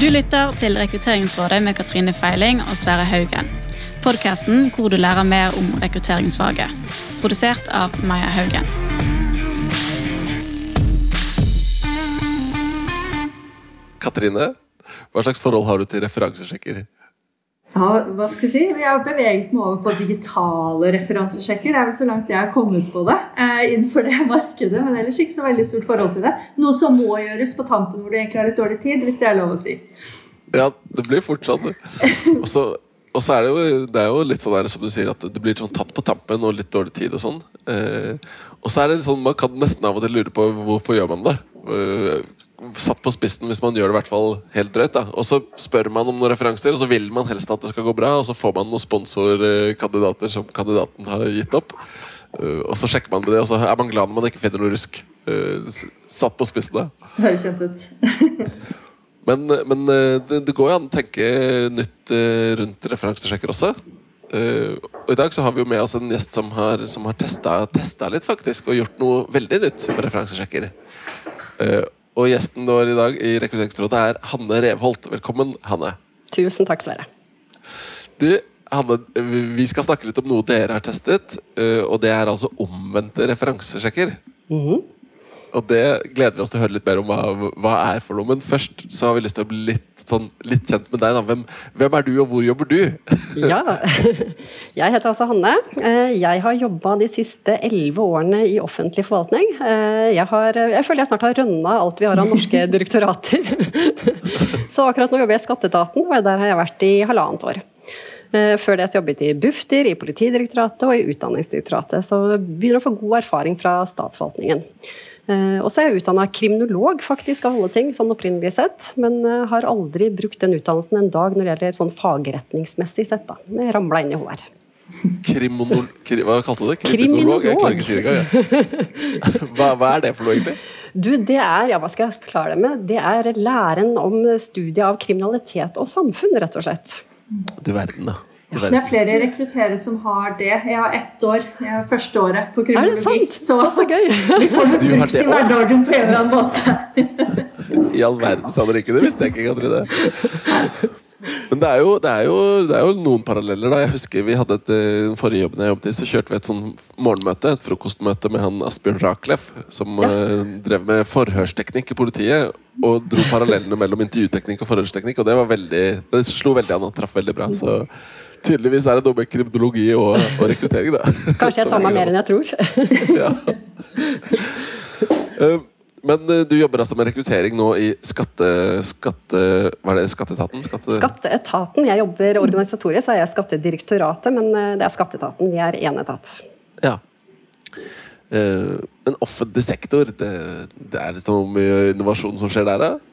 Du lytter til Rekrutteringsrådet med Katrine Feiling og Sverre Haugen. Podkasten hvor du lærer mer om rekrutteringsfaget. Produsert av Maja Haugen. Katrine, hva slags forhold har du til referansesjekker? Ja, hva skal vi si? Vi har beveget meg over på digitale referansesjekker. Det er vel så langt jeg har kommet på det eh, innenfor det markedet. Men ellers ikke så veldig stort forhold til det. Noe som må gjøres på tampen hvor du egentlig har litt dårlig tid, hvis det er lov å si. Ja, det blir fort sånn. Og så er det jo, det er jo litt sånn der, som du sier, at du blir sånn tatt på tampen og litt dårlig tid og sånn. Eh, og så er det sånn, man kan nesten av og til lure på hvorfor gjør man det. Satt på spissen hvis man gjør det i hvert fall helt drøyt. da. Og så spør man om noen referanser, og så vil man helst at det skal gå bra, og så får man noen sponsorkandidater som kandidaten har gitt opp. Eh, og så sjekker man med det, og så er man glad når man ikke finner noe rusk. Eh, satt på spissen, da. Høres kjent ut. Men, men eh, det, det går jo an å tenke nytt rundt referansesjekker også. Og I dag så har vi jo med oss en gjest som har, som har testa, testa litt faktisk, og gjort noe veldig nytt på referansesjekker. Eh, og gjesten vår i dag i Rekrutteringsrådet er Hanne Revholt. Velkommen, Hanne. Tusen takk, Sverre. Du, Hanne, vi skal snakke litt om noe dere har testet, og det er altså omvendte referansesjekker. Og det gleder vi oss til å høre litt mer om hva, hva er for noe. Men først så har vi lyst til å bli litt, sånn, litt kjent med deg. Hvem, hvem er du, og hvor jobber du? Ja. Jeg heter altså Hanne. Eh, Jeg har jobba de siste elleve årene i offentlig forvaltning. Eh, Jeg, har, jeg føler jeg snart har rønna alt vi har av norske direktorater. Så akkurat nå jobber jeg i Skatteetaten, og der har jeg vært i halvannet år. Eh, Før det så jobbet jeg i Bufdir, i Politidirektoratet og i Utdanningsdirektoratet. Så begynner å få god erfaring fra statsforvaltningen. Eh, Og så er jeg utdanna kriminolog, faktisk, av alle ting, sånn opprinnelig sett. Men eh, har aldri brukt den utdannelsen en dag når det gjelder sånn fagretningsmessig sett. da. Ramla inn i HR. Krimonol... Kri, hva kalte du det? Kriminolog. Jeg klarer ikke å si det engang. Hva, hva er det for noe, egentlig? Du, det er, ja, hva skal jeg forklare det med? Det er læren om studiet av kriminalitet og samfunn, rett og slett. Du verden, da. Du Det er flere rekrutterere som har det. Jeg har ett år. Jeg har første året på Er det kriminologi. sant? Så, så gøy! vi får det brukt i hverdagen på en eller annen måte. I all verden sa dere ikke det, visste jeg ikke, Katrine. Men det er, jo, det, er jo, det er jo noen paralleller. da Jeg husker vi hadde et, eh, Den forrige jobben jeg jobbet i, så kjørte vi et sånn morgenmøte, et frokostmøte med han Asbjørn Rakleff, som Ja. uh, drev med forhørsteknikk i politiet. Og dro parallellene mellom intervjuteknikk og forhørsteknikk. Og det var veldig Det slo veldig an og traff veldig bra. Så tydeligvis er det noe med kriminologi og, og rekruttering, da. Kanskje jeg tar meg mer enn jeg tror. ja. Eh, Men eh, du jobber altså med rekruttering nå i skatte... skatte det? Skatteetaten? Skatte... Skatteetaten. Jeg jobber organisatorisk, så er jeg Skattedirektoratet, men eh, det er Skatteetaten. Vi er én etat. Ja. Men offentlig sektor, det, det er så mye innovasjon som skjer der, da?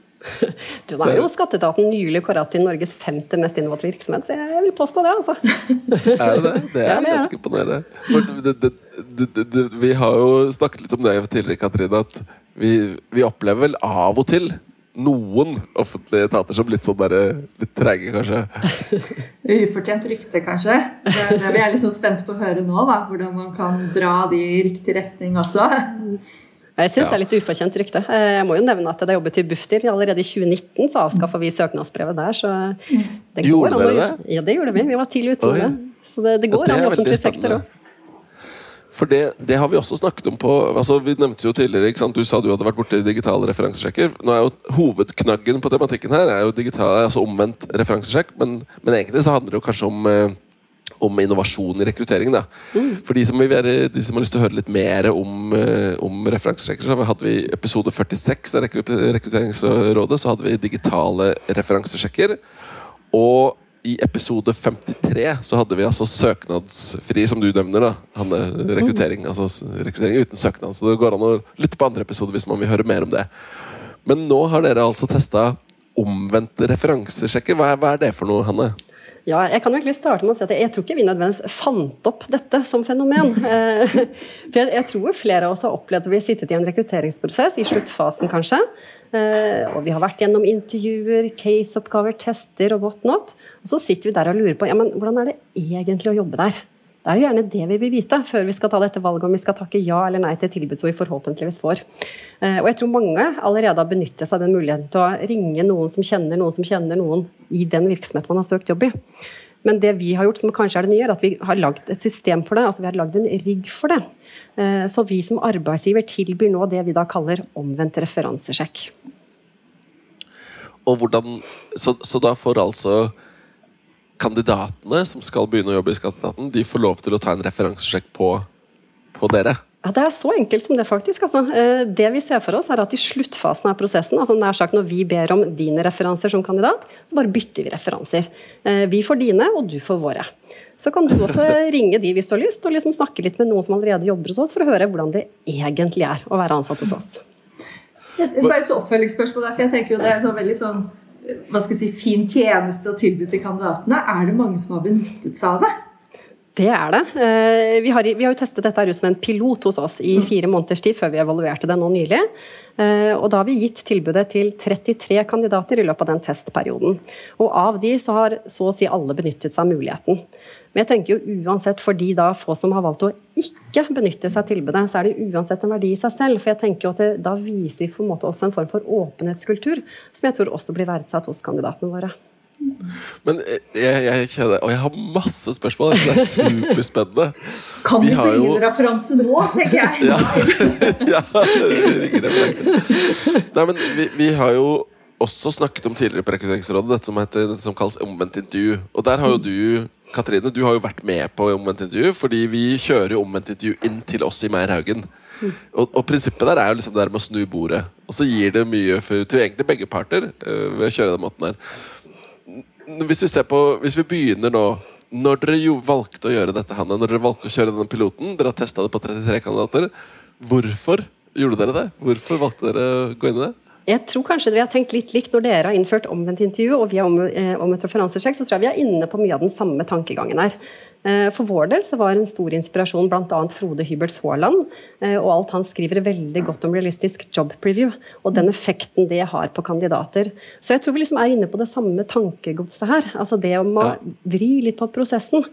Du, er jo Skatteetaten nylig kåret til Norges femte mest innovative virksomhet, så jeg vil påstå det, altså. Er det det? Det er ganske imponerende. For det, det, det, det, det, vi har jo snakket litt om det tidligere, Katrine, at vi, vi opplever vel av og til noen offentlige etater som litt sånn der, litt treige, kanskje. Ufortjent rykte, kanskje. Det er det vi er liksom spent på å høre nå. da, Hvordan man kan dra de i riktig retning også. Jeg syns Ja. det er litt ufortjent rykte. Eh, Jeg må jo nevne at jeg jobbet i Bufdir allerede i 2019, så avskaffa vi søknadsbrevet der. Så det går Gjorde dere det? Ja, det gjorde vi. Vi var tidlig ute med det. Så det, det Ja, går det an i offentlig sektor òg. For det, det har vi også snakket om på altså Vi nevnte jo tidligere? Du sa du hadde vært borti digitale referansesjekker. Nå er jo Hovedknaggen på tematikken her er jo digital, altså omvendt referansesjekk. Men, men egentlig så handler det jo kanskje om, eh, om innovasjon i rekruttering. da. For de som, være, de som har lyst til å høre litt mer om, eh, om referansesjekker, så hadde vi i episode 46 av Rekrutteringsrådet så hadde vi digitale referansesjekker. Og i episode 53 så hadde vi altså søknadsfri, som du nevner. da, Hanne, rekruttering, altså rekruttering uten søknad. Så det går an å lytte på andre episoder hvis man vil høre mer om det. Men nå har dere altså testa omvendte referansesjekker. Hva er, hva er det for noe, Hanne? Ja, jeg kan jo egentlig starte med å si at jeg tror ikke vi nødvendigvis fant opp dette som fenomen. Eh, For jeg, tror flere av oss har opplevd at vi har sittet i en rekrutteringsprosess, i sluttfasen kanskje. Eh, Og vi har vært gjennom intervjuer, caseoppgaver, tester og whatnot. Og så sitter vi der og lurer på ja, men hvordan er det egentlig å jobbe der. Det er jo gjerne det vi vil vite før vi skal ta dette valget om vi skal takke ja eller nei til tilbud som vi forhåpentligvis får. Eh, og jeg tror mange allerede har benyttet seg av den muligheten til å ringe noen som kjenner noen som kjenner noen i den virksomheten man har søkt jobb i. Men det vi har gjort som kanskje er det nye, er at vi har lagd et system for det. altså Vi har lagd en rigg for det. Eh, så vi som arbeidsgiver tilbyr nå det vi da kaller omvendt referansesjekk. Og hvordan, så, så da får altså kandidatene som skal begynne å jobbe i Skatteetaten, de får lov til å ta en referansesjekk på, på dere? Ja, Det er så enkelt som det, faktisk. Altså, eh, det vi ser for oss, er at i sluttfasen av prosessen, altså nær sagt når vi ber om dine referanser som kandidat, så bare bytter vi referanser. Eh, vi får dine, og du får våre. Så kan du også ringe de hvis du har lyst, og liksom snakke litt med noen som allerede jobber hos oss, for å høre hvordan det egentlig er å være ansatt hos oss. Bare et oppfølgingsspørsmål der, for jeg tenker jo det er så veldig sånn hva skal jeg si, fin tjeneste å tilby til kandidatene. Er det mange som har benyttet seg av det? Det er det. Eh, vi har, vi har, jo testet dette som en pilot hos oss i mm. fire måneders tid før vi evaluerte det nå nylig. Eh, og da har vi gitt tilbudet til 33 kandidater i løpet av den testperioden. Og av de så har så å si alle benyttet seg av muligheten. Men jeg tenker jo uansett for de da få som har valgt å ikke benytte seg av tilbudet, så er det uansett en verdi i seg selv. For jeg tenker jo at det, da viser vi på en måte også en form for åpenhetskultur, som jeg tror også blir verdsatt hos kandidatene våre. Men jeg, jeg, kjenner Og jeg har masse spørsmål. Det er superspennende. Kan vi, få inn-referanse nå, tenker jeg. ja, ja. Nei, men vi, vi har jo også snakket om tidligere på Rekrutteringsrådet, dette som, heter, dette som kalles omvendt intervju. Og der har jo du Katrine, du har jo vært med på omvendt intervju, fordi vi kjører jo omvendt intervju inn til oss i Meierhaugen. Og, og, prinsippet der er jo liksom det med å snu bordet. Og så gir det mye for, til egentlig begge parter Øh, ved å kjøre den måten der. Hvis vi, ser på, hvis vi begynner nå Når dere jo valgte å gjøre dette, Hanne, når dere valgte å kjøre denne piloten, dere har testa det på 33 kandidater, hvorfor gjorde dere det? Hvorfor valgte dere å gå inn i det? Jeg tror kanskje vi har tenkt litt likt når dere har innført omvendt intervju og vi har eh, omvendt referansesjekk, så tror jeg vi er inne på mye av den samme tankegangen her. Eh, for vår del så var en stor inspirasjon bl.a. Frode Hybels Haaland, eh, og alt han skriver veldig godt om realistisk job preview, og den effekten det har på kandidater. Så jeg tror vi liksom er inne på det samme tankegodset her. Altså det om å vri litt på prosessen.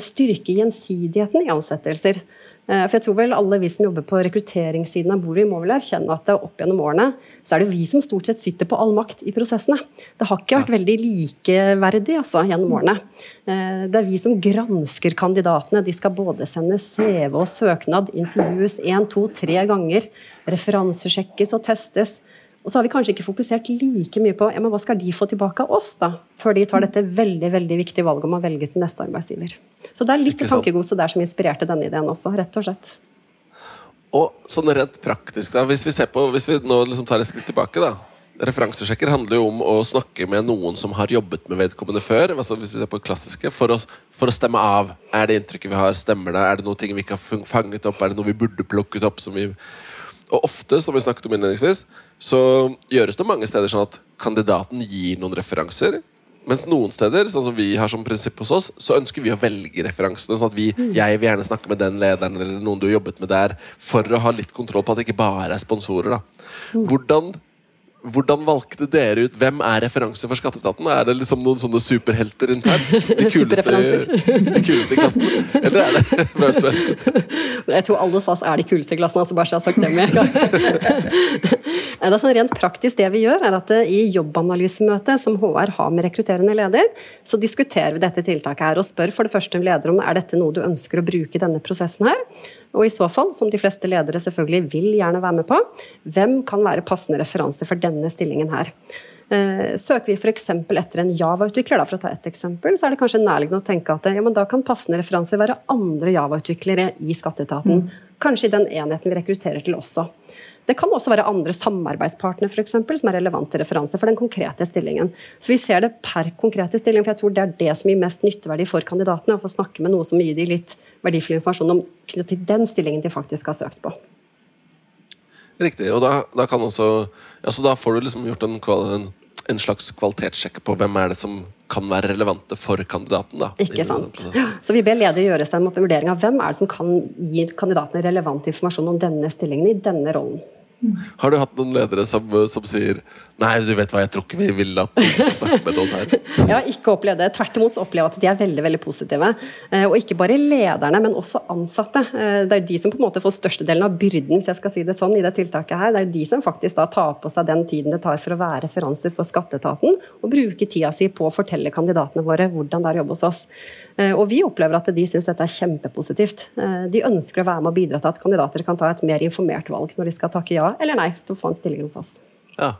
Styrke gjensidigheten i ansettelser. Eh, for jeg tror vel alle vi som jobber på rekrutteringssiden av bordet, må vel erkjenne at opp gjennom årene så er det vi som stort sett sitter på all makt i prosessene. Det har ikke vært veldig likeverdig altså, gjennom årene. Eh, det er vi som gransker kandidatene. De skal både sende CV og søknad, intervjues én, to, tre ganger, referansesjekkes og testes. Og så har vi kanskje ikke fokusert like mye på ja, men hva skal de få tilbake av oss, da, før de tar dette veldig veldig viktige valget om å velge sin neste arbeidsgiver. Så det er litt tankegodset der som inspirerte denne ideen også, rett og slett. Og sånn rent praktisk, da, hvis vi ser på, hvis vi nå liksom tar et skritt tilbake, da. Referansesjekker handler jo om å snakke med noen som har jobbet med vedkommende før. Altså hvis vi ser på klassiske, for å, for å, stemme av. Er det inntrykket vi har, stemmer det? Er det noe vi ikke har fanget opp? Er det noe vi burde plukket opp? som vi og ofte, som vi snakket om innledningsvis, så gjøres det mange steder sånn at kandidaten gir noen referanser. Mens noen steder, sånn som vi har som prinsipp hos oss, så ønsker vi å velge referansene. sånn at vi. Jeg vil gjerne snakke med den lederen eller noen du har jobbet med der, for å ha litt kontroll på at det ikke bare er sponsorer. da. Hvordan hvordan valgte dere ut hvem er referanse for Skatteetaten? Er det liksom noen sånne superhelter internt? De kuleste, de kuleste i klassen? Eller er det hvem som helst? Jeg tror alle oss er de kuleste i klassen, altså bare så jeg har sagt det med. Det er sånn rent praktisk det vi gjør, er at i jobbanalysemøtet som HR har med rekrutterende leder, så diskuterer vi dette tiltaket her og spør for det første leder om er dette noe du ønsker å bruke i denne prosessen her. Og i så fall, som de fleste ledere selvfølgelig vil gjerne være med på, hvem kan være passende referanse for denne stillingen her? Eh, søker vi f.eks. etter en Java-utvikler, for å ta ett eksempel, så er det kanskje nærliggende å tenke at ja, da kan passende referanser være andre Java-utviklere i skatteetaten. Mm. Kanskje i den enheten vi rekrutterer til også. Det kan også være andre samarbeidspartnere for eksempel, som er relevante referanser for den konkrete stillingen. Så vi ser det per konkrete stilling, for jeg tror det er det som gir mest nytteverdi for kandidatene. Å få snakke med noe som gir dem litt verdifull informasjon om knyttet til den stillingen de faktisk har søkt på. Riktig. Og da, da, også, ja, da får du liksom gjort en, en, slags kvalitetssjekk på hvem er det som kan være relevante for kandidaten. Da, Ikke sant. Så vi ber leder gjøre seg en vurdering av hvem er det som kan gi kandidatene relevant informasjon om denne stillingen i denne rollen. Har du hatt noen ledere som, som sier Nei, du vet hva, jeg tror ikke vi vil at vi skal snakke med noen her. Jeg har ikke opplevd det. Tvert imot så opplever jeg at de er veldig veldig positive. Eh, Og ikke bare lederne, men også ansatte. Eh, Det er jo de som på en måte får størstedelen av byrden hvis jeg skal si det sånn, i det tiltaket her. Det er jo de som faktisk da tar på seg den tiden det tar for å være referanser for skatteetaten, og bruke tida si på å fortelle kandidatene våre hvordan det er å jobbe hos oss. Eh, Og vi opplever at de syns dette er kjempepositivt. De ønsker å være med og bidra til at kandidater kan ta et mer informert valg når de skal takke ja eller nei til å få en stilling hos oss. Ja.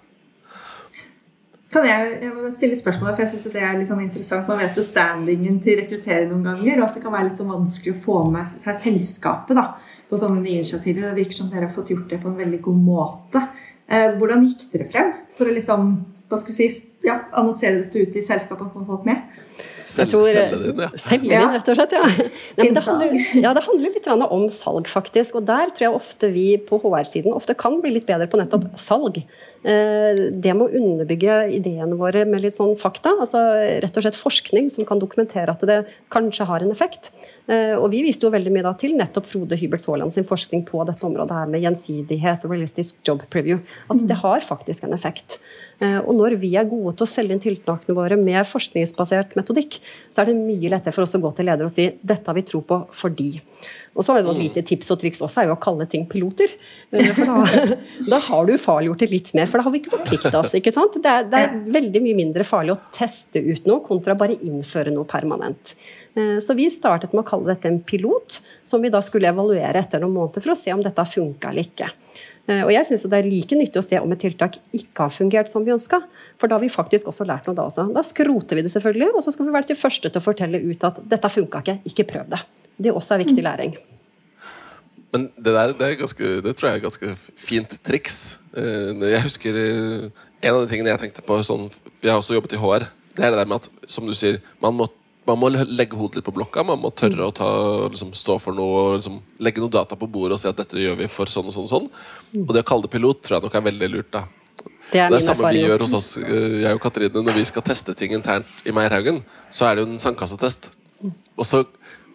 Kan jeg, jeg stille spørsmål, for jeg synes det er litt sånn interessant. Man vet jo standingen til rekruttere noen ganger, og at det kan være litt sånn vanskelig å få med seg selskapet da, på sånne nye initiativer. Det virker som dere har fått gjort det på en veldig god måte. Eh, hvordan gikk dere frem for å liksom, hva skal vi si, ja, annonsere dette ut i selskapet og få folk med? Selge den, inn, ja. Selge den, rett og slett. Ja. Nei, men det, handler, ja, det handler litt om salg, faktisk. Og der tror jeg ofte vi på HR-siden ofte kan bli litt bedre på nettopp salg. Eh, Det med å underbygge ideene våre med litt sånn fakta, altså rett og slett forskning som kan dokumentere at det kanskje har en effekt. Eh, Og vi viste jo veldig mye da til nettopp Frode Hybert Saaland sin forskning på dette området her med gjensidighet og realistisk job preview. At det har faktisk en effekt. Eh, Og når vi er gode til å selge inn tiltakene våre med forskningsbasert metodikk, så er det mye lettere for oss å gå til leder og si dette har vi tro på fordi. Og så er det et lite tips og triks også er jo å kalle ting piloter. Eh, For da, da har du ufarliggjort det litt mer, for da har vi ikke forplikta oss. ikke sant? Det er, det er veldig mye mindre farlig å teste ut noe kontra bare innføre noe permanent. Eh, Så vi startet med å kalle dette en pilot, som vi da skulle evaluere etter noen måneder for å se om dette har funka eller ikke. Eh, Og jeg synes det er like nyttig å se om et tiltak ikke har fungert som vi ønska. For da har vi faktisk også lært noe da også. Da skroter vi det selvfølgelig, og så skal vi være de første til å fortelle ut at dette funka ikke, ikke prøv det. Det også er viktig læring. Men det der det, ganske, det tror jeg er ganske fint triks. Eh, Jeg husker En av de tingene jeg tenkte på sånn, Jeg har også jobbet i HR. Det er det der med at som du sier, man må, man må legge hodet litt på blokka. Man må tørre å ta, liksom, stå for noe og liksom, legge noe data på bordet og si at dette gjør vi for sånn og sånn. og sånn. Og det å kalle det pilot tror jeg nok er veldig lurt. da Det er det samme vi gjør hos oss, eh, jeg og Katrine, når vi skal teste ting internt i Meierhaugen. Så er det jo en sandkassetest. Og så,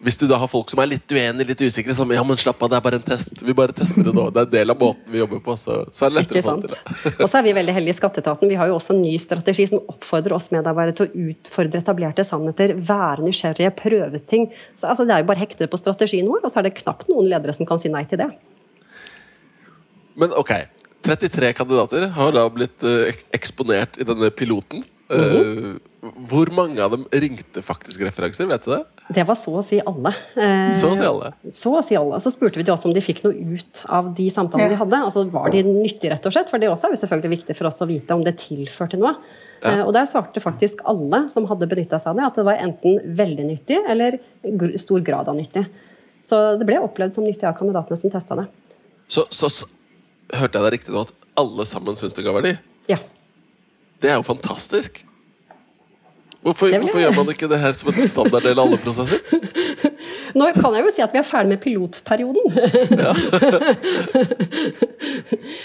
hvis du da har folk som er litt uenige, litt usikre, så ja, men slapp av, det er bare en test. Vi bare tester det nå. Det er en del av måten vi jobber på. Så, så er det lettere å få det. Og så er vi veldig heldige i Skatteetaten. Vi har jo også en ny strategi som oppfordrer oss medarbeidere til å utfordre etablerte sannheter, være nysgjerrige, prøve ting. Så, altså, det er jo bare hektet på strategien vår, og så er det knapt noen ledere som kan si nei til det. Men ok, 33 kandidater har da blitt eh, eksponert i denne piloten. Eh, hvor mange av dem ringte faktisk referanser? Vet du det? Det var så å si alle. Eh, Så å si alle. Så å si alle. Så spurte vi de også om de fikk noe ut av de samtalene Ja. de hadde. Altså Var de nyttige, rett og slett? For det også er jo selvfølgelig viktig for oss å vite om det tilførte noe. Eh, Og der svarte faktisk alle som hadde benytta seg av det, at det var enten veldig nyttig eller stor grad av nyttig. Så det ble opplevd som nyttig av kandidatene som testa det. Så, så hørte jeg deg riktig nå at alle sammen syns det ga verdi? Ja. Det er jo fantastisk. Hvorfor, hvorfor gjør man ikke det her som en standarddel av alle prosesser? Nå kan jeg jo si at vi er ferdig med pilotperioden.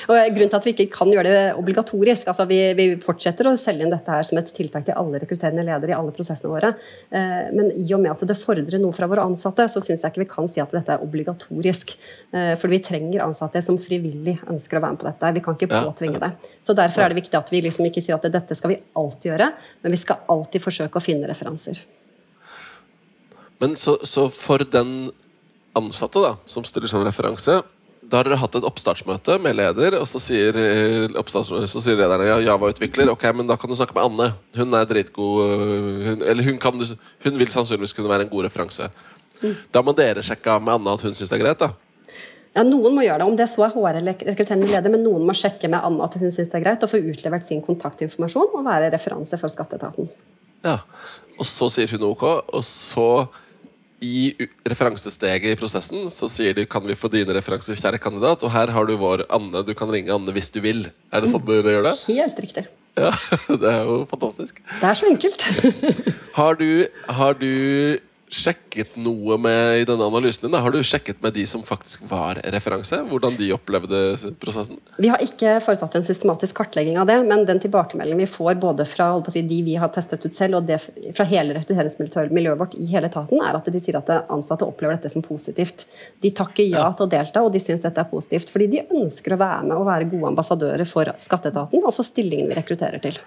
og Grunnen til at vi ikke kan gjøre det obligatorisk altså vi, vi fortsetter å selge inn dette her som et tiltak til alle rekrutterende ledere i alle prosessene våre. Eh, men i og med at det fordrer noe fra våre ansatte, så syns jeg ikke vi kan si at dette er obligatorisk. Eh, for vi trenger ansatte som frivillig ønsker å være med på dette. Vi kan ikke påtvinge det. Så Derfor er det viktig at vi liksom ikke sier at dette skal vi alltid gjøre, men vi skal alltid forsøke å finne referanser. Men så, så for den ansatte da, som stiller som referanse, da har dere hatt et oppstartsmøte med leder, og så sier, eh, så sier lederne ja, Java-utvikler. Ok, men da kan du snakke med Anne. Hun er dritgod. øh, Hun, eller hun, kan, hun vil sannsynligvis kunne være en god referanse. Da må dere sjekke av med Anne at hun syns det er greit. da Ja, Noen må gjøre det, om det så er HR eller rekrutterende leder, men noen må sjekke med Anne at hun syns det er greit, og få utlevert sin kontaktinformasjon og være referanse for skatteetaten. Ja. Og så sier hun ok, og så i referansesteget i prosessen så sier de kan vi få dine referanser, kjære kandidat, og her har du vår Anne. Du kan ringe Anne hvis du vil. Er det sånn dere gjør det? Helt riktig. Ja, Det er jo fantastisk. Det er så enkelt. Har du, har du sjekket noe med i denne analysen din? Da? Har du sjekket med de som faktisk var referanse? Hvordan de opplevde prosessen? Vi har ikke foretatt en systematisk kartlegging av det, men den tilbakemeldingen vi får både fra si, de vi har testet ut selv, og det fra hele rekrutteringsmiljøet vårt i hele etaten, er at de sier at ansatte opplever dette som positivt. De takker ja, ja. til å delta, og de syns dette er positivt. Fordi de ønsker å være med og være gode ambassadører for skatteetaten og for stillingen vi rekrutterer til.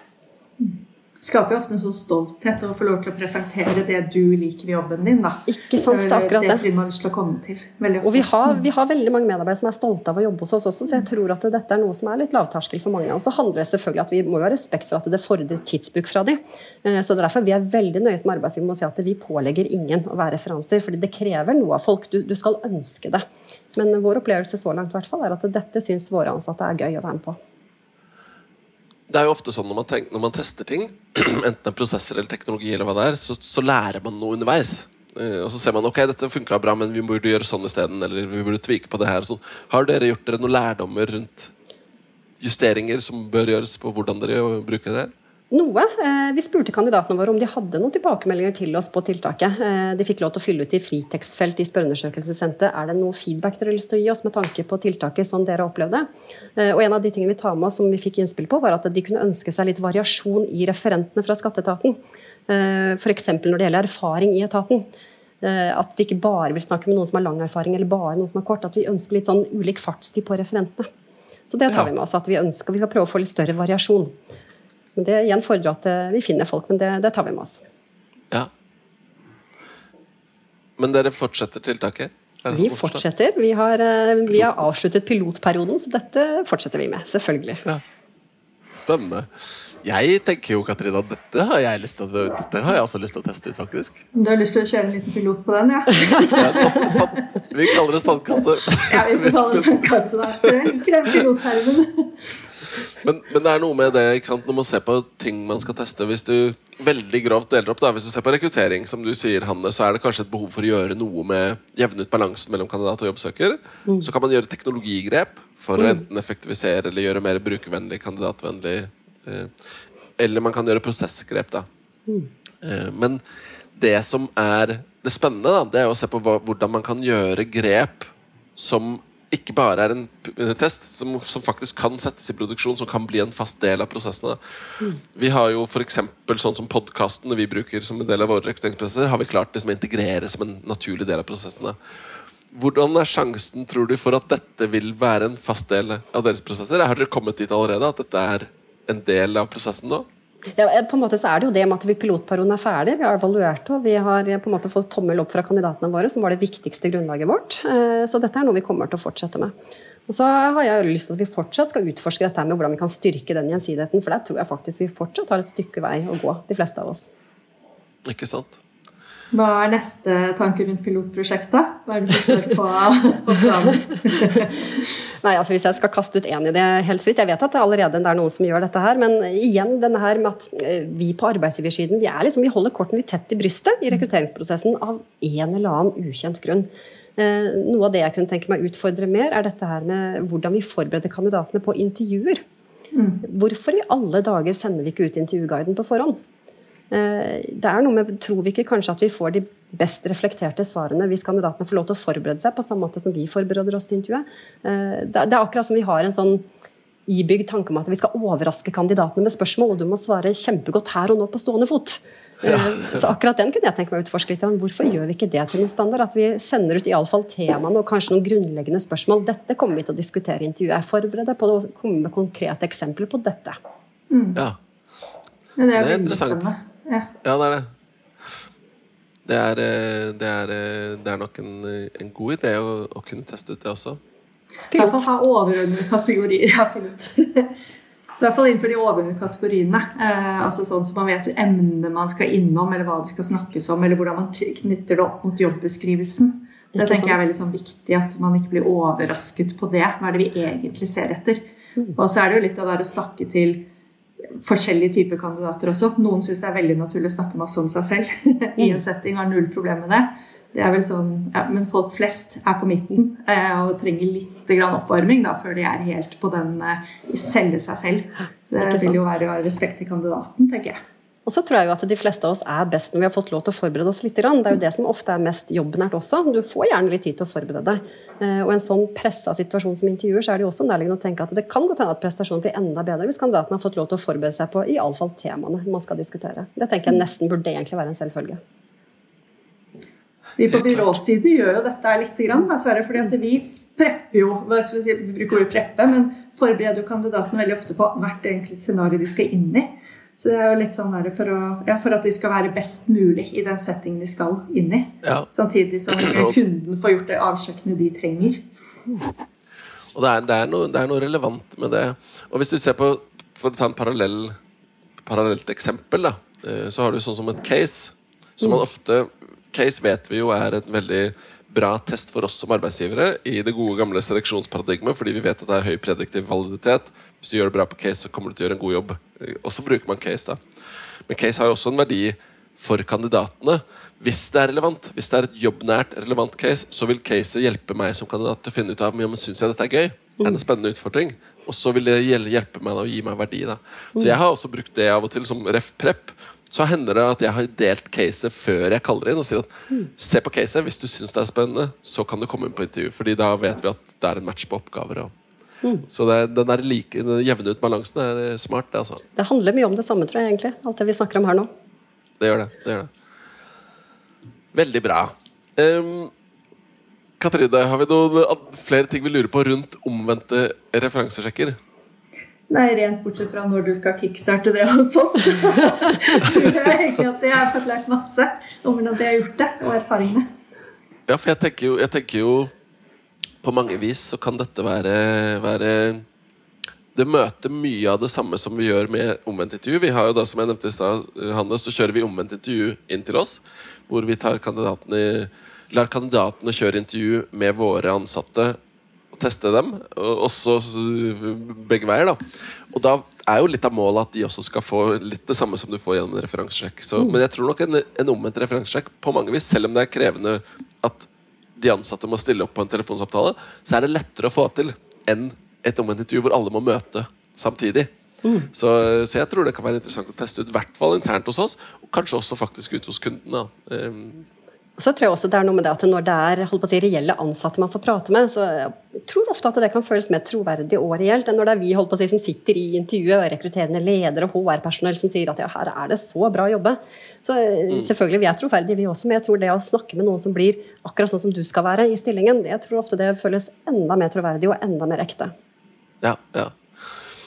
Mm skaper jo ofte en sånn stolthet å få lov til å presentere det du liker i jobben din. da. Ikke sant, det er akkurat det. Man har lyst til å komme til. Og vi har, vi har, veldig mange medarbeidere som er stolte av å jobbe hos oss også, så jeg tror at dette er noe som er litt lavterskel for mange. Og så handler det selvfølgelig at vi må jo ha respekt for at det fordrer tidsbruk fra de. Eh, så derfor vi er veldig nøye som arbeidsgiver med å si at vi pålegger ingen å være referanser, fordi det krever noe av folk. Du, du skal ønske det. Men vår opplevelse så langt i hvert fall er at dette syns våre ansatte er gøy å være med på. Det er jo ofte sånn når man, tenker, når man tester ting, enten det er prosesser eller teknologi, eller hva det er, så, så lærer man noe underveis. Uh, og så ser man ok, dette funka bra, men vi burde gjøre sånn isteden. Eller vi burde tvike på det her. Sånn. Har dere gjort dere noen lærdommer rundt justeringer som bør gjøres på hvordan dere bruker det? her? Noe. Eh, vi spurte kandidatene våre om de hadde noen tilbakemeldinger til oss på tiltaket. Eh, de fikk lov til å fylle ut i fritekstfelt i spørreundersøkelsessenteret. Er det noe feedback dere har lyst til å gi oss med tanke på tiltaket sånn dere opplevde? Eh, og en av de tingene vi tar med oss som vi fikk innspill på, var at de kunne ønske seg litt variasjon i referentene fra skatteetaten. F.eks. når det gjelder erfaring i etaten. At de ikke bare vil snakke med noen som har lang erfaring, eller bare noen som har kort. At vi ønsker litt sånn ulik fartstid på referentene. Så det tar vi med oss. At vi ønsker, vi skal prøve å få litt større variasjon. Men det igjen fordrer at eh, vi finner folk, men det, det tar vi med oss. Ja. Men dere fortsetter tiltaket? Vi fortsetter. Vi har, eh, vi har, avsluttet pilotperioden, så dette fortsetter vi med. Selvfølgelig. Ja. Spennende. Jeg tenker jo, Katrina, dette har jeg lyst til å, dette har jeg også lyst til å teste ut, faktisk. Du har lyst til å kjøre en liten pilot på den, ja? ja stand, stand, vi kaller det standkasse. ja, vi får kalle det standkasse, da. Så jeg liker den pilottermen. Men, men, det er noe med det ikke sant? når man ser på ting man skal teste. Hvis du veldig grovt deler opp da, Hvis du ser på rekruttering, som du sier, Hanne, så er det kanskje et behov for å gjøre noe med jevne ut balansen mellom kandidat og jobbsøker. Mm. Så kan man gjøre teknologigrep for å mm. enten effektivisere eller gjøre mer brukervennlig, kandidatvennlig. Eh, eller man kan gjøre prosessgrep. da. Mm. Eh, men det som er det spennende, da, det er å se på hvordan man kan gjøre grep som ikke bare er en, test som, som, faktisk kan settes i produksjon, som kan bli en fast del av prosessene. Vi har jo for eksempel, sånn som podkastene vi bruker som en del av våre rekrutteringsprosesser, har vi klart liksom, å integrere som en naturlig del av prosessene. Hvordan er sjansen tror du, for at dette vil være en fast del av deres prosesser? Har dere kommet dit allerede? At dette er en del av prosessen nå? Ja, eh, på en måte så er det jo det med at Pilotperioden er ferdig, vi har evaluert og vi har eh, på en måte fått tommel opp fra kandidatene våre, som var det viktigste grunnlaget vårt. Eh, så dette er noe vi kommer til å fortsette med. Og så har jeg lyst til at vi fortsatt skal utforske dette med hvordan vi kan styrke den gjensidigheten, for der tror jeg faktisk vi fortsatt har et stykke vei å gå, de fleste av oss. Ikke sant? Hva er neste tanke rundt pilotprosjektet? Hva er det som står på, på planen? Nei, altså Hvis jeg skal kaste ut én idé helt fritt Jeg vet at det allerede er noen som gjør dette her, men igjen denne her med at eh, vi på arbeidsgiversiden vi, er liksom, vi holder kortene litt tett i brystet i rekrutteringsprosessen av en eller annen ukjent grunn. Eh, noe av det jeg kunne tenke meg å utfordre mer, er dette her med hvordan vi forbereder kandidatene på intervjuer. Mm. Hvorfor i alle dager sender vi ikke ut intervjuguiden på forhånd? Eh, det er noe med, Tror vi ikke kanskje at vi får de best reflekterte svarene hvis kandidatene får lov til å forberede seg på samme måte som vi forbereder oss til intervjuet? Eh, det er akkurat som vi har en sånn ibygd tanke om at vi skal overraske kandidatene med spørsmål, og du må svare kjempegodt her og nå på stående fot. Ja. Eh, så akkurat den kunne jeg tenke meg å utforske litt. Hvorfor gjør vi ikke det til noen standard? At vi sender ut i alle fall temaene og kanskje noen grunnleggende spørsmål. Dette kommer vi til å diskutere i intervjuet. Forbered deg på å komme med konkrete eksempler på dette. Mm. Ja. ja. det er, det er interessant. Ja, ja det er det. Det er, eh, det er, eh, det er nok en, en, god idé å, å, kunne teste ut det også. I hvert fall ha overordnede kategorier. Ja. I hvert fall innenfor de overordnede kategoriene. Eh, altså sånn som Man vet emnet man skal innom, eller hva det skal snakkes om, eller hvordan man knytter det opp mot jobbeskrivelsen. Det tenker jeg er veldig sånn viktig, at man ikke blir overrasket på det. Hva er det vi egentlig ser etter? Mm. Og så er det jo litt av det å snakke til forskjellige typer kandidater også. Noen syns det er veldig naturlig å snakke masse om seg selv i en mm. setting, har null problem med det. Det er vel sånn, ja, Men folk flest er på midten eh, og trenger litt grann oppvarming da, før de er helt på den eh, selge seg selv. Så det vil jo være respekt til kandidaten, tenker jeg. Og så tror jeg jo at de fleste av oss er best når vi har fått lov til å forberede oss litt. Det er jo det som ofte er mest jobbnært også. Du får gjerne litt tid til å forberede deg. Eh, og i en sånn pressa situasjon som intervjuer, så er det jo også nærliggende å tenke at det kan godt hende at prestasjonen blir enda bedre hvis kandidaten har fått lov til å forberede seg på i alle fall temaene man skal diskutere. Det tenker jeg nesten burde egentlig være en selvfølge. Vi på byråsiden gjør jo dette litt, dessverre. fordi vi prepper jo hva skal vi, si, vi bruker ordet preppe, men forbereder jo kandidatene veldig ofte på hvert enkelt scenario de skal inn i. Så det er jo litt sånn for, å, ja, for, at de skal være best mulig i den settingen de skal inn i. Ja. Samtidig som kunden får gjort det avsjekkene de trenger. Og det er, det, er noe, det er, noe, relevant med det. Og hvis du ser på For å ta en parallell, parallelt eksempel, da, eh, så har du sånn som et case. Som man ofte Case vet vi jo er et veldig bra test for oss som arbeidsgivere i det gode, gamle seleksjonsparadigmet, fordi vi vet at det er høy prediktiv validitet. Hvis du gjør det bra på case, så kommer du til å gjøre en god jobb. Og så bruker man case, da. Men case har jo også en verdi for kandidatene. Hvis det er relevant, hvis det er et jobbnært relevant case, så vil caset hjelpe meg som kandidat til å finne ut av om syns jeg dette er gøy. Er det en spennende utfordring? Og så vil det hjelpe meg da, og gi meg verdi. da. Så jeg har også brukt det av og til som ref prep så hender det at jeg har delt caset før jeg kaller inn og sier at se på caset, hvis du syns det er spennende, så kan du komme inn på intervju. Fordi da vet vi at det er en match på oppgaver. Mm. Så det, den der like, den jevne ut balansen er smart. Det, altså. det handler mye om det samme, tror jeg, egentlig. Alt det vi snakker om her nå. Det gjør det. det, gjør det. Veldig bra. Um, Katrine, har vi noen flere ting vi lurer på rundt omvendte referansesjekker? Nei, rent bortsett fra når du skal kickstarte det hos oss. jeg egentlig at jeg har fått lært masse om hvordan de har gjort det, og erfaringene. Ja, for jeg tenker jo, jeg tenker jo På mange vis så kan dette være, være det møter mye av det samme som vi gjør med omvendt intervju. Vi har jo da, som jeg nevnte i sted, Hannes, så kjører vi omvendt intervju inn til oss. Hvor vi tar kandidatene, lar kandidatene kjøre intervju med våre ansatte teste dem. Også begge veier. da Og da er jo litt av målet at de også skal få litt det samme som du får gjennom en referansesjekk. Mm. Men jeg tror nok en, en omvendt referansesjekk på mange vis, selv om det er krevende at de ansatte må stille opp på en telefonsamtale, så er det lettere å få til enn et omvendt intervju hvor alle må møte samtidig. Mm. Så, så, jeg tror det kan være interessant å teste ut, i hvert fall internt hos oss, og kanskje også faktisk ute hos kundene. Um, så tror jeg også det er noe med det at Når det er si, reelle ansatte man får prate med, så jeg tror ofte at det kan føles mer troverdig og reelt enn når det er vi si, som sitter i intervjuet, og rekrutterende ledere og HR-personell som sier at ja, her er det så bra å jobbe. Så mm. selvfølgelig, Vi er troverdige, vi også, men jeg tror det å snakke med noen som blir akkurat sånn som du skal være i stillingen, jeg tror ofte det føles enda mer troverdig og enda mer ekte. Ja, ja.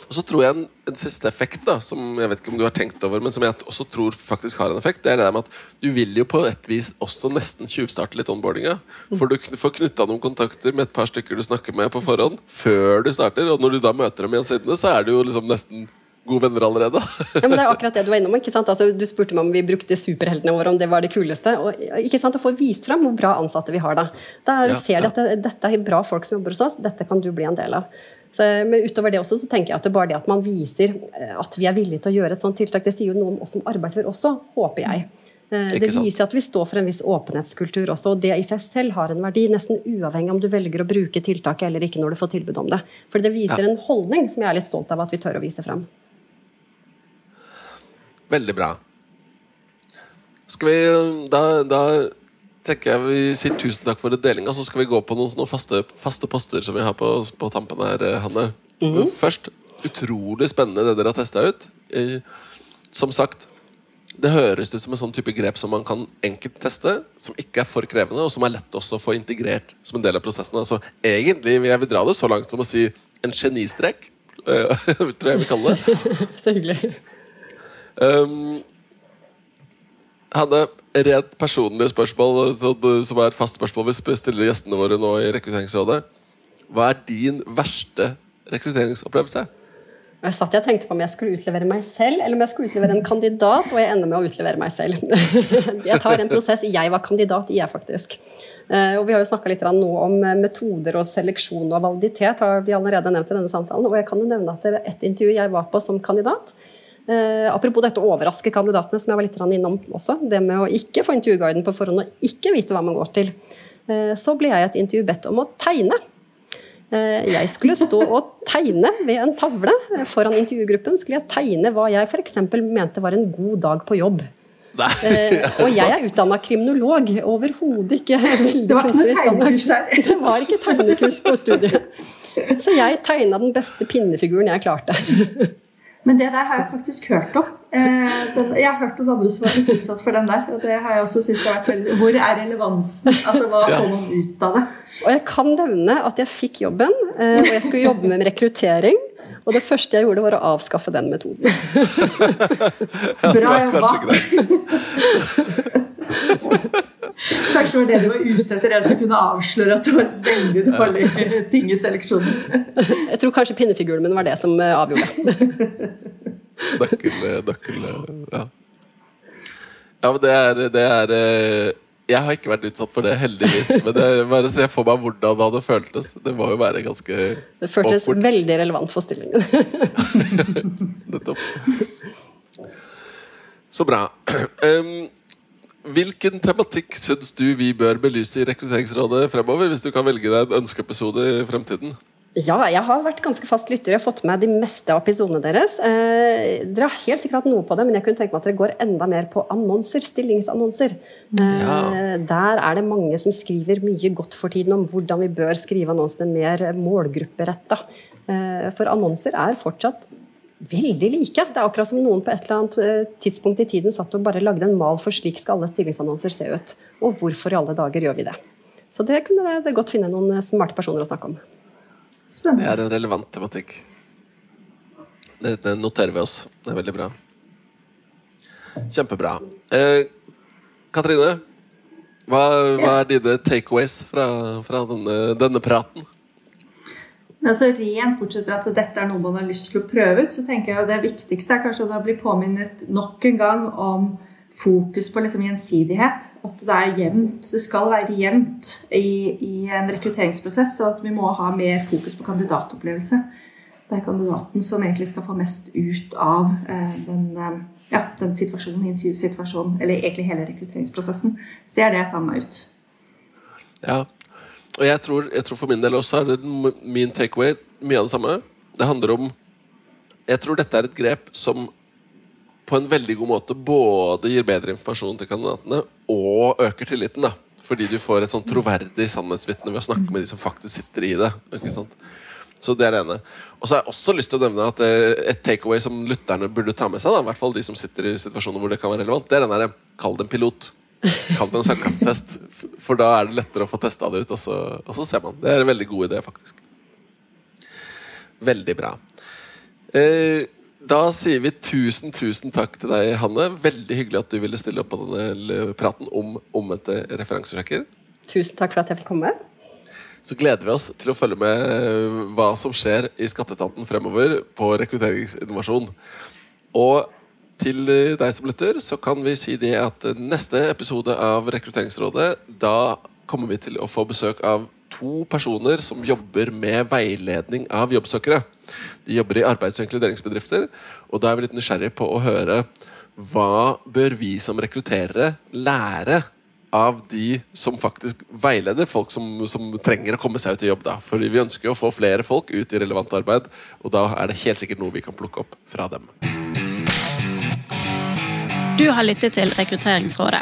Og så tror jeg en, en, siste effekt da, som jeg vet ikke om du har tenkt over, men som jeg også tror faktisk har en effekt, det er det med at du vil jo på et vis også nesten tjuvstarte litt onboardinga. For du får knytta noen kontakter med et par stykker du snakker med på forhånd, før du starter. Og når du da møter dem igjen siden så er du jo liksom nesten gode venner allerede. ja, men Det er akkurat det du var innom. ikke sant? Altså, du spurte meg om vi brukte superheltene våre, om det var det kuleste. og ikke sant, Å få vist fram hvor bra ansatte vi har da. Da ja, ser de at det, dette er bra folk som jobber hos oss, dette kan du bli en del av. Så, men utover det også, så tenker jeg at det bare det at man viser eh, at vi er villige til å gjøre et sånt tiltak, det sier jo noe om oss som arbeidsgiver også, håper jeg. Eh, det viser at vi står for en viss åpenhetskultur også, og det i seg selv har en verdi, nesten uavhengig om du velger å bruke tiltaket eller ikke når du får tilbud om det. For det viser ja. en holdning som jeg er litt stolt av at vi tør å vise frem. Veldig bra. Skal vi da, da tenker jeg vi sier tusen takk for delinga, så skal vi gå på noen, noen faste, faste, poster som vi har på, på tampen her, eh, Hanne. Mm -hmm. Først, utrolig spennende det dere har testa ut. Eh, som sagt, det høres ut som en sånn type grep som man kan enkelt teste, som ikke er for krevende, og som er lett også å få integrert som en del av prosessen. Altså, egentlig vil jeg vil dra det så langt som å si en genistrek, uh, tror jeg vi kaller det. så hyggelig. Um, hadde rent personlige spørsmål som er et fast spørsmål vi stiller gjestene våre nå i Rekrutteringsrådet. Hva er din verste rekrutteringsopplevelse? Jeg satt og tenkte på om jeg skulle utlevere meg selv eller om jeg skulle utlevere en kandidat, og jeg ender med å utlevere meg selv. jeg tar en prosess jeg var kandidat i, jeg faktisk. Eh, og Vi har jo snakka litt nå om metoder og seleksjon og validitet. har vi allerede nevnt i denne samtalen, og jeg kan jo nevne at det var et intervju jeg var på som kandidat, Eh, apropos dette å overraske kandidatene, som jeg var litt innom også. Det med å ikke få intervjuguiden på forhånd og ikke vite hva man går til. Eh, så ble jeg i et intervju bedt om å tegne. Eh, jeg skulle stå og tegne ved en tavle foran intervjugruppen. skulle jeg tegne hva jeg f.eks. mente var en god dag på jobb. Nei, Eh, og jeg er utdanna kriminolog. Overhodet ikke veldig Det var ikke noe tegnekurs der. Det var ikke tegnekurs på studiet. Så jeg tegna den beste pinnefiguren jeg klarte. Men det der har jeg faktisk hørt om. Eh, jeg har hørt noen andre som har blitt utsatt for den der. Og det har jeg også synes har vært veldig Hvor er relevansen? Altså, Hva får man ut av det? Og jeg kan nevne at jeg fikk jobben, eh, og jeg skulle jobbe med rekruttering. Og det første jeg gjorde, var å avskaffe den metoden. Bra jobba! kanskje det var det du var ute etter, en som kunne avsløre at det var veldig dårlig ting i seleksjonen. Jeg tror kanskje pinnefiguren min var det som eh, avgjorde. Nøkkel, nøkkel ja. ja, men det er, det er eh, Jeg har ikke vært utsatt for det, heldigvis. Men jeg bare ser for meg hvordan det hadde føltes. Det må jo være ganske Det føltes awkward. veldig relevant for stillingen. Nettopp. Så bra. Um, hvilken tematikk syns du vi bør belyse i Rekrutteringsrådet fremover? Hvis du kan velge deg en ønskeepisode i fremtiden? Ja, jeg har vært ganske fast lytter. Har fått med de meste av episodene deres. Eh, dere har helt sikkert hatt noe på det, men jeg kunne tenke meg at dere går enda mer på annonser. Stillingsannonser. Eh, Ja. Der er det mange som skriver mye godt for tiden om hvordan vi bør skrive annonsene mer målgrupperetta. Eh, for annonser er fortsatt veldig like. Det er akkurat som noen på et eller annet eh, tidspunkt i tiden satt og bare lagde en mal for slik skal alle stillingsannonser se ut. Og hvorfor i alle dager gjør vi det? Så det kunne dere godt finne noen eh, smarte personer å snakke om. Det er en relevant tematikk. Det, det noterer vi oss. Det er veldig bra. Kjempebra. Eh, Katrine, hva, hva er dine takeaways fra, fra denne, denne praten? Men altså Rent bortsett fra at dette er noe man har lyst til å prøve ut, så tenker jeg at det viktigste er kanskje at man blir påminnet nok en gang om fokus på liksom gjensidighet. At det er jevnt. Det skal være jevnt i, i en rekrutteringsprosess, og at vi må ha mer fokus på kandidatopplevelse. Det er kandidaten som egentlig skal få mest ut av eh, den, eh, ja, den situasjonen, intervjusituasjonen, eller egentlig hele rekrutteringsprosessen. Så det er det jeg tar meg ut. Ja. Og jeg tror, jeg tror for min del også er det min takeaway mye av det samme. Det handler om Jeg tror dette er et grep som på en veldig god måte både gir bedre informasjon til kandidatene og øker tilliten. da Fordi du får et sånn troverdig sannhetsvitne ved å snakke med de som faktisk sitter i det. Ikke sant? Så det er det ene. Og så har jeg også lyst til å nevne at eh, et takeaway som lytterne burde ta med seg, da, i hvert fall de som sitter i situasjoner hvor det kan være relevant, det er den derre kall det en pilot. Kall det en sandkasttest. For da er det lettere å få testa det ut, og så, og så ser man. Det er en veldig god idé, faktisk. Veldig bra. Eh, da sier vi tusen, tusen takk til deg, Hanne. Veldig hyggelig at du ville stille opp på denne praten om omvendte referansesjekker. Tusen takk for at jeg fikk komme. Så gleder vi oss til å følge med eh, hva som skjer i Skatteetaten fremover på rekrutteringsinnovasjon. Og til eh, deg som lytter, så kan vi si det at eh, neste episode av Rekrutteringsrådet, da kommer vi til å få besøk av to personer som jobber med veiledning av jobbsøkere. De jobber i arbeids- og inkluderingsbedrifter, og da er vi litt nysgjerrige på å høre hva bør vi som rekrutterere lære av de som faktisk veileder folk som, som trenger å komme seg ut i jobb. da. Fordi vi ønsker å få flere folk ut i relevant arbeid, og da er det helt sikkert noe vi kan plukke opp fra dem. Du har lyttet til Rekrutteringsrådet.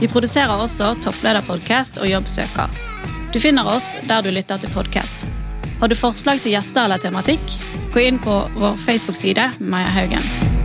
Vi produserer også topplederpodkast og Jobbsøker. Du finner oss der du lytter til podkast. Har du forslag til gjester eller tematikk? Gå inn på vår Facebook-side Maja Haugen.